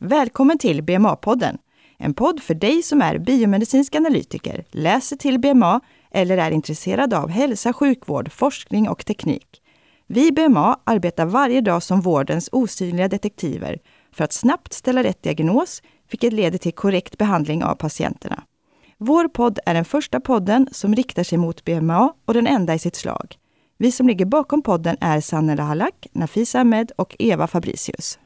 Välkommen till BMA-podden, en podd för dig som är biomedicinsk analytiker, läser till BMA eller är intresserad av hälsa, sjukvård, forskning och teknik. Vi i BMA arbetar varje dag som vårdens osynliga detektiver för att snabbt ställa rätt diagnos, vilket leder till korrekt behandling av patienterna. Vår podd är den första podden som riktar sig mot BMA och den enda i sitt slag. Vi som ligger bakom podden är Sanela Halak, Nafis Ahmed och Eva Fabricius.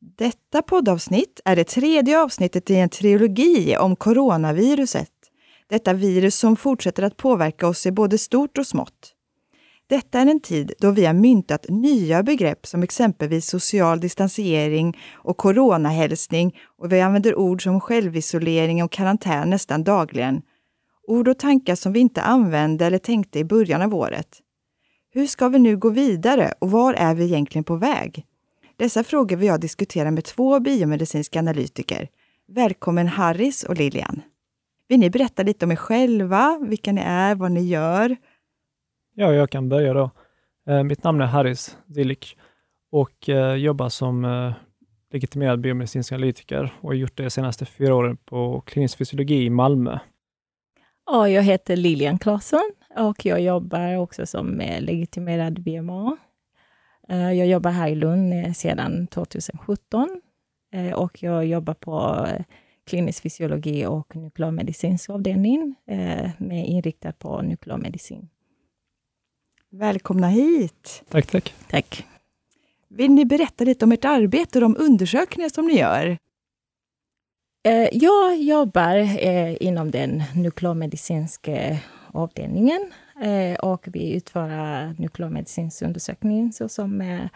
Detta poddavsnitt är det tredje avsnittet i en trilogi om coronaviruset. Detta virus som fortsätter att påverka oss i både stort och smått. Detta är en tid då vi har myntat nya begrepp som exempelvis social distansering och coronahälsning och vi använder ord som självisolering och karantän nästan dagligen. Ord och tankar som vi inte använde eller tänkte i början av året. Hur ska vi nu gå vidare och var är vi egentligen på väg? Dessa frågor vill jag diskutera med två biomedicinska analytiker. Välkommen Harris och Lilian. Vill ni berätta lite om er själva, vilka ni är, vad ni gör? Ja, jag kan börja då. Eh, mitt namn är Harris Dilik och eh, jobbar som eh, legitimerad biomedicinsk analytiker och har gjort det de senaste fyra åren på klinisk fysiologi i Malmö. Ja, jag heter Lilian Claesson och jag jobbar också som legitimerad BMA. Jag jobbar här i Lund sedan 2017 och jag jobbar på klinisk fysiologi och nuklearmedicinsk avdelning med inriktad på nuklearmedicin. Välkomna hit! Tack, tack. Tack. Vill ni berätta lite om ert arbete och de undersökningar som ni gör? Eh, jag jobbar eh, inom den nuklearmedicinska avdelningen eh, Eh, och vi utför nuklearmedicinsk undersökning såsom eh,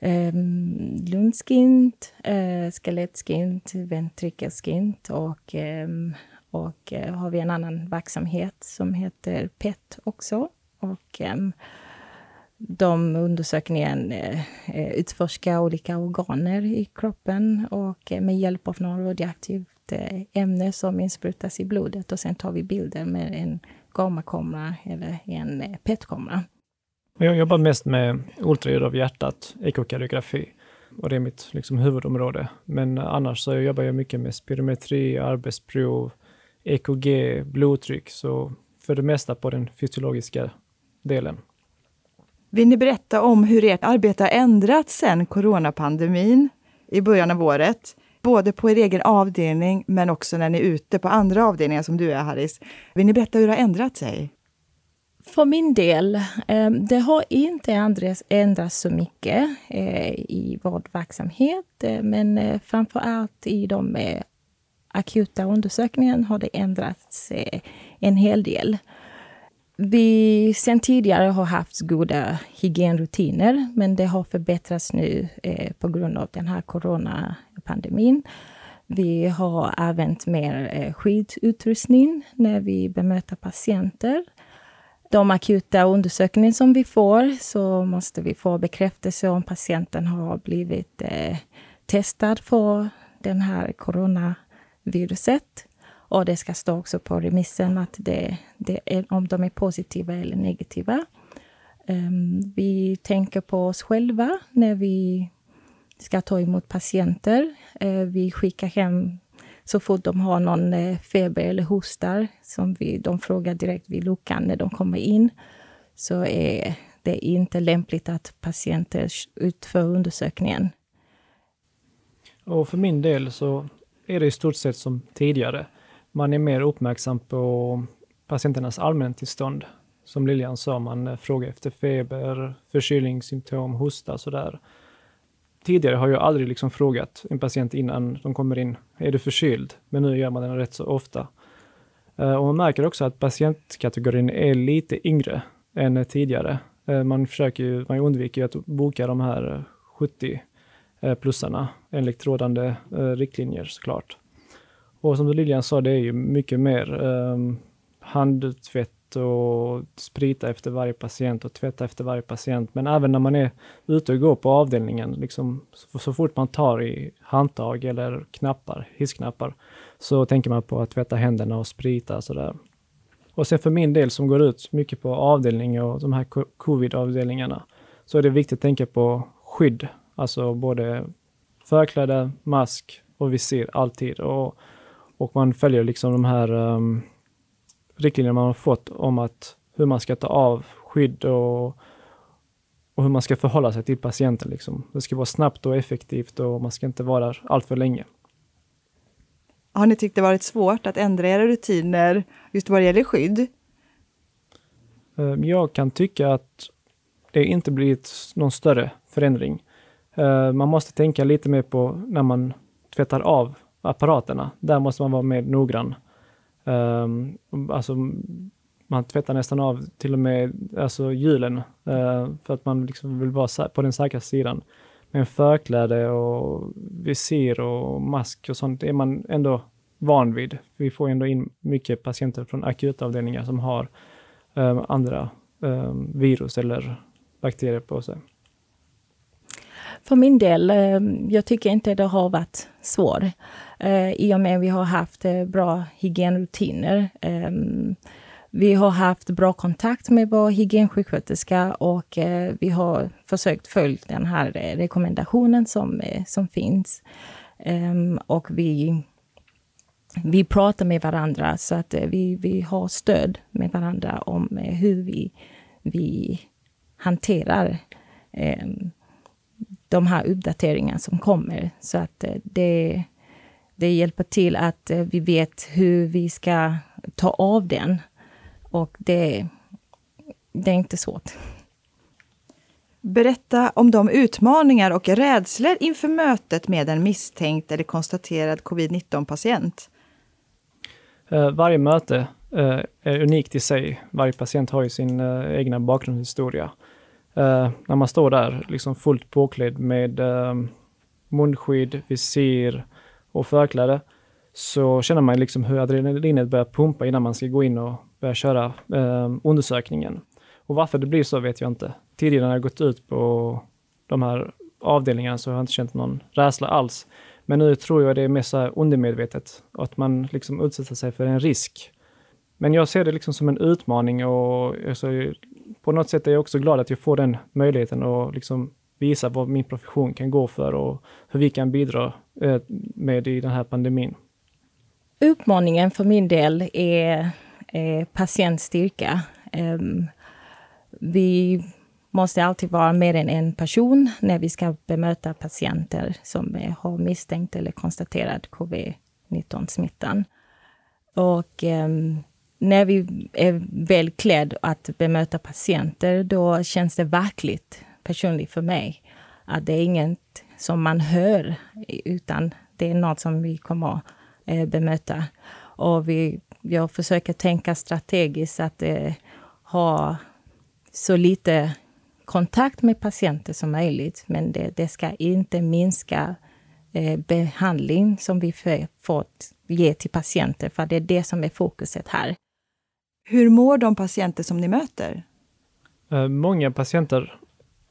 ehm, lundskint, eh, skelettskint, ventrikelskint och, um, och eh, har vi en annan verksamhet som heter PET också. Och ehm, de undersökningen eh, utforskar olika organer i kroppen och med hjälp av något radioaktivt ämne som insprutas i blodet och sen tar vi bilder med en gammakamera eller en PET-kamera. Jag jobbar mest med ultraljud av hjärtat, ekokardiografi. Och det är mitt liksom, huvudområde. Men annars så jobbar jag mycket med spirometri, arbetsprov, EKG, blodtryck. Så för det mesta på den fysiologiska delen. Vill ni berätta om hur ert arbete har ändrats sedan coronapandemin i början av året? Både på er egen avdelning, men också när ni är ute på andra avdelningar som du är, Harris. Vill ni berätta hur det har ändrat sig? För min del, eh, det har inte ändrats så mycket eh, i vår verksamhet, eh, men framför allt i de akuta undersökningarna har det ändrats en hel del. Vi sen tidigare har haft goda hygienrutiner, men det har förbättrats nu eh, på grund av den här coronapandemin. Vi har använt mer eh, skyddsutrustning när vi bemöter patienter de akuta undersökningar som vi får så måste vi få bekräftelse om patienten har blivit eh, testad för den här coronaviruset. Och det ska stå också på remissen att det, det är, om de är positiva eller negativa. Um, vi tänker på oss själva när vi ska ta emot patienter. Uh, vi skickar hem så fort de har någon uh, feber eller hostar, som vi, de frågar direkt vid luckan när de kommer in, så är det inte lämpligt att patienter utför undersökningen. Och för min del så är det i stort sett som tidigare. Man är mer uppmärksam på patienternas allmäntillstånd. Som Lilian sa, man eh, frågar efter feber, förkylningssymptom, hosta sådär tidigare har jag aldrig liksom frågat en patient innan de kommer in, är du förkyld? Men nu gör man det rätt så ofta. Eh, och man märker också att patientkategorin är lite yngre än tidigare. Eh, man försöker ju, man undviker ju att boka de här 70-plussarna enligt rådande riktlinjer såklart. Och som Lilian sa, det är ju mycket mer um, handtvätt och sprita efter varje patient och tvätta efter varje patient. Men även när man är ute och går på avdelningen, liksom, så, så fort man tar i handtag eller knappar, hissknappar, så tänker man på att tvätta händerna och sprita sådär. Och sen för min del som går ut mycket på avdelning och de här covid-avdelningarna, så är det viktigt att tänka på skydd, alltså både förkläde, mask och visir alltid. Och, och man följer liksom de här um, riktlinjerna man har fått om att hur man ska ta av skydd och, och hur man ska förhålla sig till patienten. Liksom. Det ska vara snabbt och effektivt och man ska inte vara där allt för länge. Har ni tyckt det varit svårt att ändra era rutiner just vad det gäller skydd? Ehm, jag kan tycka att det inte blivit någon större förändring. Ehm, man måste tänka lite mer på när man tvättar av apparaterna. Där måste man vara mer noggrann. Ehm, alltså, man tvättar nästan av till och med alltså hjulen uh, för att man liksom vill vara på den säkra sidan. Men förkläde och visir och mask och sånt är man ändå van vid. Vi får ändå in mycket patienter från akutavdelningar som har um, andra um, virus eller bakterier på sig. För min del, eh, jag tycker inte det har varit svårt. Eh, I och med att vi har haft eh, bra hygienrutiner. Ehm, vi har haft bra kontakt med vår hygiensjuksköterska och vi har försökt följa den här rekommendationen som, som finns. Ehm, och vi, vi pratar med varandra så att vi, vi har stöd med varandra om hur vi, vi hanterar ehm, de här uppdateringarna som kommer. Så att eh, det, det hjälper till att eh, vi vet hur vi ska ta av den. Och det, det är inte svårt. Berätta om de utmaningar och rädslor inför mötet med en misstänkt eller konstaterad covid-19-patient. Eh, varje möte är unikt i sig. Varje patient har ju sin egna bakgrundshistoria. Uh, när man står där liksom fullt påklädd med uh, munskydd, visir och förkläde så känner man liksom hur adrenalinet börjar pumpa innan man ska gå in och börja köra uh, undersökningen. Och varför det blir så vet jag inte. Tidigare när jag gått ut på de här avdelningarna så har jag inte känt någon rädsla alls. Men nu tror jag det är mer så här undermedvetet, att man liksom utsätter sig för en risk. Men jag ser det liksom som en utmaning och alltså, på något sätt är jag också glad att jag får den möjligheten att liksom visa vad min profession kan gå för och hur vi kan bidra eh, med i den här pandemin. Utmaningen för min del är, är patientstyrka. Ehm, vi måste alltid vara mer än en person när vi ska bemöta patienter som eh, har misstänkt eller konstaterad covid-19-smittan. Och ehm, när vi är välklädd att bemöta patienter, då känns det verkligt personligt för mig. Att det är inget som man hör, utan det är något som vi kommer att eh, bemöta. Och vi, jag försöker tänka strategiskt att eh, ha så lite kontakt med patienter som möjligt. Men det, det ska inte minska eh, behandling som vi får ge till patienter, för det är det som är fokuset här. Hur mår de patienter som ni möter? Eh, många patienter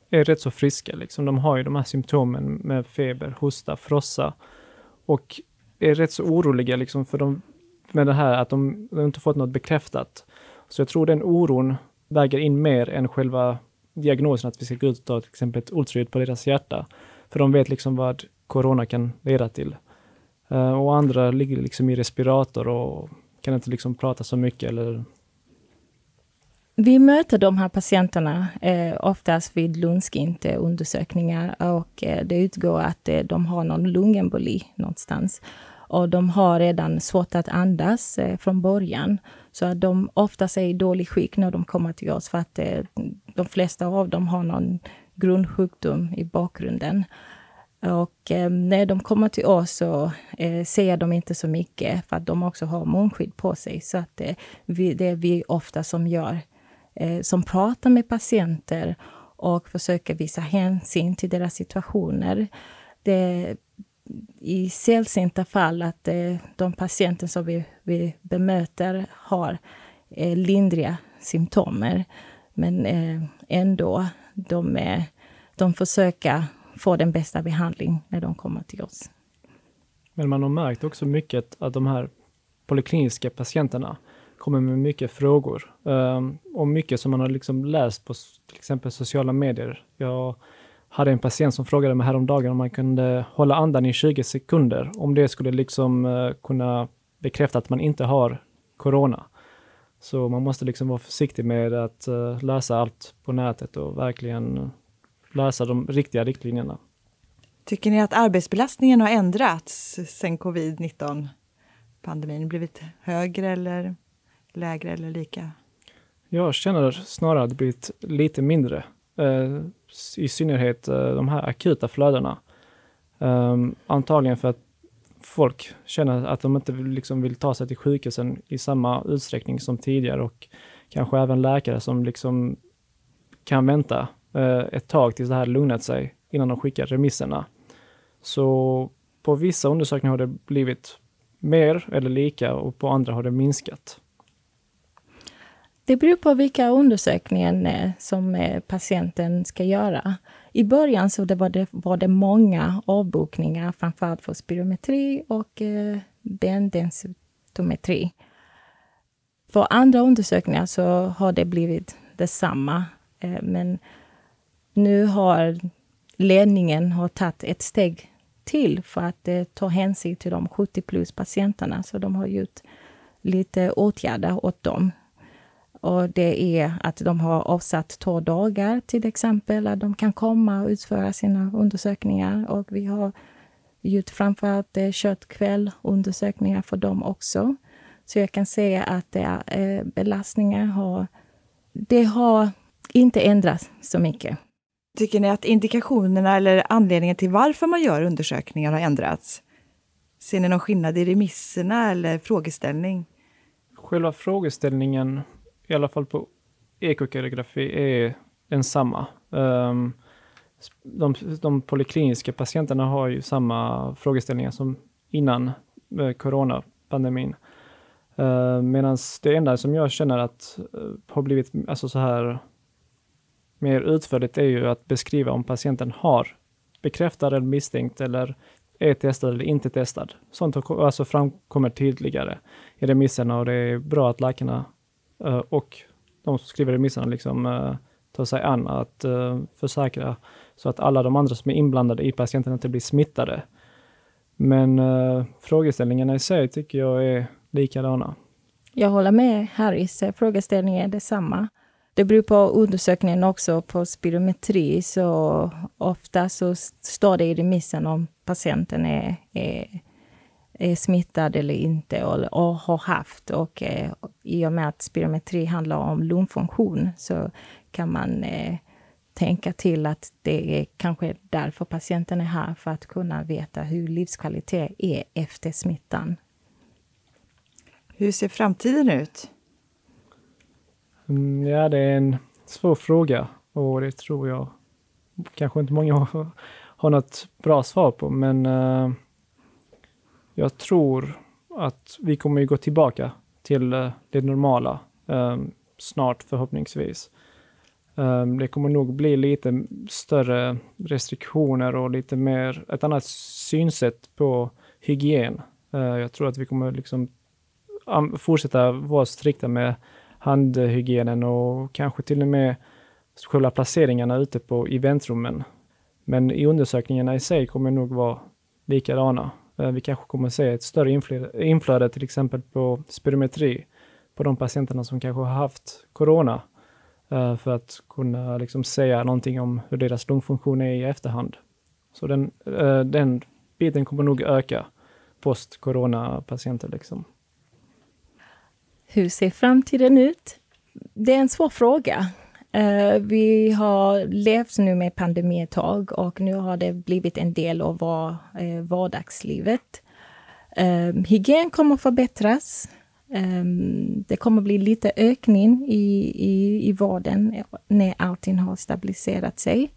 är rätt så friska. Liksom. De har ju de här symptomen med feber, hosta, frossa och är rätt så oroliga liksom, för de, med det här att de, de inte fått något bekräftat. Så jag tror den oron väger in mer än själva diagnosen att vi ska gå ut och ta till exempel ett ultraljud på deras hjärta. För de vet liksom vad corona kan leda till. Eh, och andra ligger liksom i respirator och kan inte liksom prata så mycket eller vi möter de här patienterna eh, oftast vid lungskintundersökningar och eh, det utgår att eh, de har någon lungemboli någonstans. Och de har redan svårt att andas eh, från början. Så att de oftast är i dålig skick när de kommer till oss för att eh, de flesta av dem har någon grundsjukdom i bakgrunden. Och eh, när de kommer till oss så eh, ser de inte så mycket för att de också har munskydd på sig. Så att eh, vi, det är vi ofta som gör eh, som pratar med patienter och försöker visa hänsyn till deras situationer. Det i sällsynta fall att eh, de patienter som vi, vi bemöter har eh, lindriga symptomer. Men eh, ändå, de, de försöker få den bästa behandling när de kommer till oss. Men man har märkt också mycket att de här polikliniska patienterna kommer med mycket frågor um, och mycket som man har liksom läst på till exempel sociala medier. Jag hade en patient som frågade mig häromdagen om man kunde hålla andan i 20 sekunder, om det skulle liksom uh, kunna bekräfta att man inte har corona. Så man måste liksom vara försiktig med att uh, läsa allt på nätet och verkligen läsa de riktiga riktlinjerna. Tycker ni att arbetsbelastningen har ändrats sedan covid-19 pandemin? Blivit högre eller lägre eller lika? Jag känner snarare att det blivit lite mindre. Eh, I synnerhet eh, de här akuta flödena. Ehm, antagligen för att folk känner att de inte liksom vill ta sig till sjukhusen i samma utsträckning som tidigare och kanske även läkare som liksom kan vänta eh, ett tag tills det här lugnat sig innan de skickar remisserna. Så på vissa undersökningar har det blivit mer eller lika och på andra har det minskat. Det beror på vilka undersökningar eh, som eh, patienten ska göra. I början så det var, det, var det många avbokningar, framförallt för spirometri och eh, bendensitometri. För andra undersökningar så har det blivit detsamma. Eh, men nu har ledningen har tagit ett steg till för att eh, ta hänsyn till de 70 plus patienterna, så de har gjort lite åtgärder åt dem. Och det är att de har avsatt två dagar till exempel, att de kan komma och utföra sina undersökningar. Och vi har gjort framförallt eh, köttkväll-undersökningar för dem också. Så jag kan säga att det är, eh, belastningar har, det har inte ändrats så mycket. Tycker ni att indikationerna eller anledningen till varför man gör undersökningar har ändrats? Ser ni någon skillnad i remisserna eller frågeställning? Själva frågeställningen, i alla fall på ekokardiografi, är densamma. Um, de, de polykliniska patienterna har ju samma frågeställningar som innan eh, coronapandemin. Ehm, uh, Medan det enda som jag känner att uh, har blivit alltså så här mer utförligt är ju att beskriva om patienten har bekräftad eller misstänkt eller är testad eller inte testad. Sånt alltså framkommer tydligare i remisserna och det är bra att läkarna Eh, och de som skriver remisserna liksom eh, tar sig an att eh, försäkra så att alla de andra som är inblandade i patienten inte blir smittade. Men frågeställningarna i sig tycker jag är likadana. Jag håller med Harrys. Frågeställningen är detsamma. Det beror på undersökningen också, på spirometri, så ofta så står det i remissen om patienten är, är, är smittad eller inte och, och har haft. Och eh, i och med att spirometri handlar om lungfunktion så kan man eh, tänka till att det är kanske därför patienten är här, för att kunna veta hur livskvalitet är efter smittan. Hur ser framtiden ut? Mm, ja, det är en svår fråga och det tror jag kanske inte många har, har något bra svar på, men uh, jag tror att vi kommer gå tillbaka till eh, det normala ehm, snart förhoppningsvis. Ehm, det kommer nog bli lite större restriktioner och lite mer, ett annat synsätt på hygien. Eh, jag tror att vi kommer liksom fortsätta vara strikta med handhygienen och kanske till och med själva placeringarna ute på eventrummen. Men i undersökningarna i sig kommer nog vara likadana. Eh, vi kanske kommer se ett större inflöde, till exempel på spirometri på de patienterna som kanske har haft corona eh, för att kunna liksom säga någonting om hur deras lungfunktion är i efterhand. Så den, eh, den biten kommer nog öka post-corona-patienter. Liksom. Hur ser framtiden ut? Det är en svår fråga. Uh, vi har levt nu med pandemi ett tag och nu har det blivit en del av vår, uh, vardagslivet. Uh, hygien kommer förbättras. Um, det kommer bli lite ökning i, i, i vården när allting har stabiliserat sig.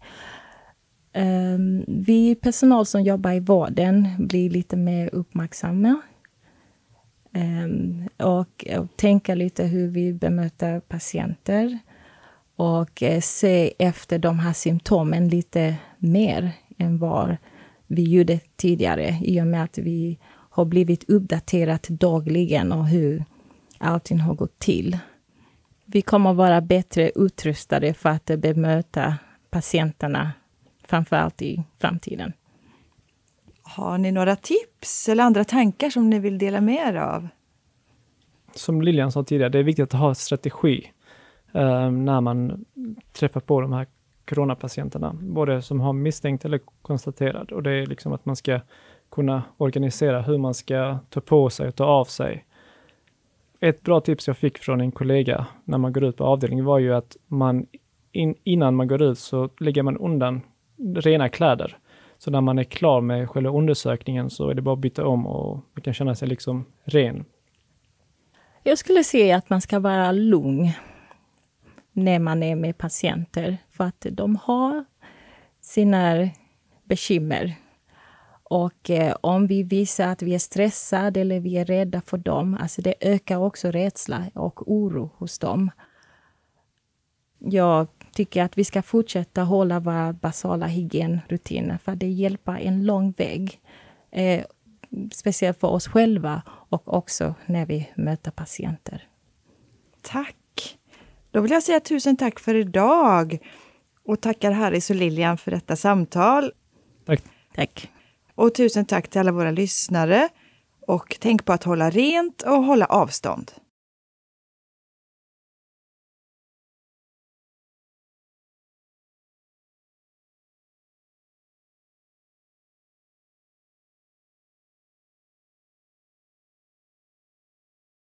Um, vi personal som jobbar i vården blir lite mer uppmärksamma Um, och, och, tänka lite hur vi bemöter patienter. Och uh, se efter de här symptomen lite mer än vad vi gjorde tidigare i och med att vi har blivit uppdaterat dagligen och hur allting har gått till. Vi kommer vara bättre utrustade för att bemöta patienterna framförallt i framtiden. Har ni några tips eller andra tankar som ni vill dela med er av? Som Lilian sa tidigare, det är viktigt att ha strategi eh, Ehm, när man träffar på de här coronapatienterna, både som har misstänkt eller konstaterad. Och det är liksom att man ska kunna organisera hur man ska ta på sig och ta av sig. Ett bra tips jag fick från en kollega när man går ut på avdelningen var ju att man in, innan man går ut så lägger man undan rena kläder. Så när man är klar med själva undersökningen så är det bara att byta om och man kan känna sig liksom ren. Jag skulle säga att man ska vara lugn när man är med patienter, för att de har sina bekymmer. Och eh, om vi visar att vi är stressade eller vi är rädda för dem, alltså det ökar också rädsla och oro hos dem. Jag tycker att vi ska fortsätta hålla våra basala hygienrutiner, för det hjälper en lång väg. Eh, speciellt för oss själva och också när vi möter patienter. Tack! Då vill jag säga tusen tack för idag och tackar Harris och Lilian för detta samtal. Tack. Tack. Och tusen tack till alla våra lyssnare. Och tänk på att hålla rent och hålla avstånd.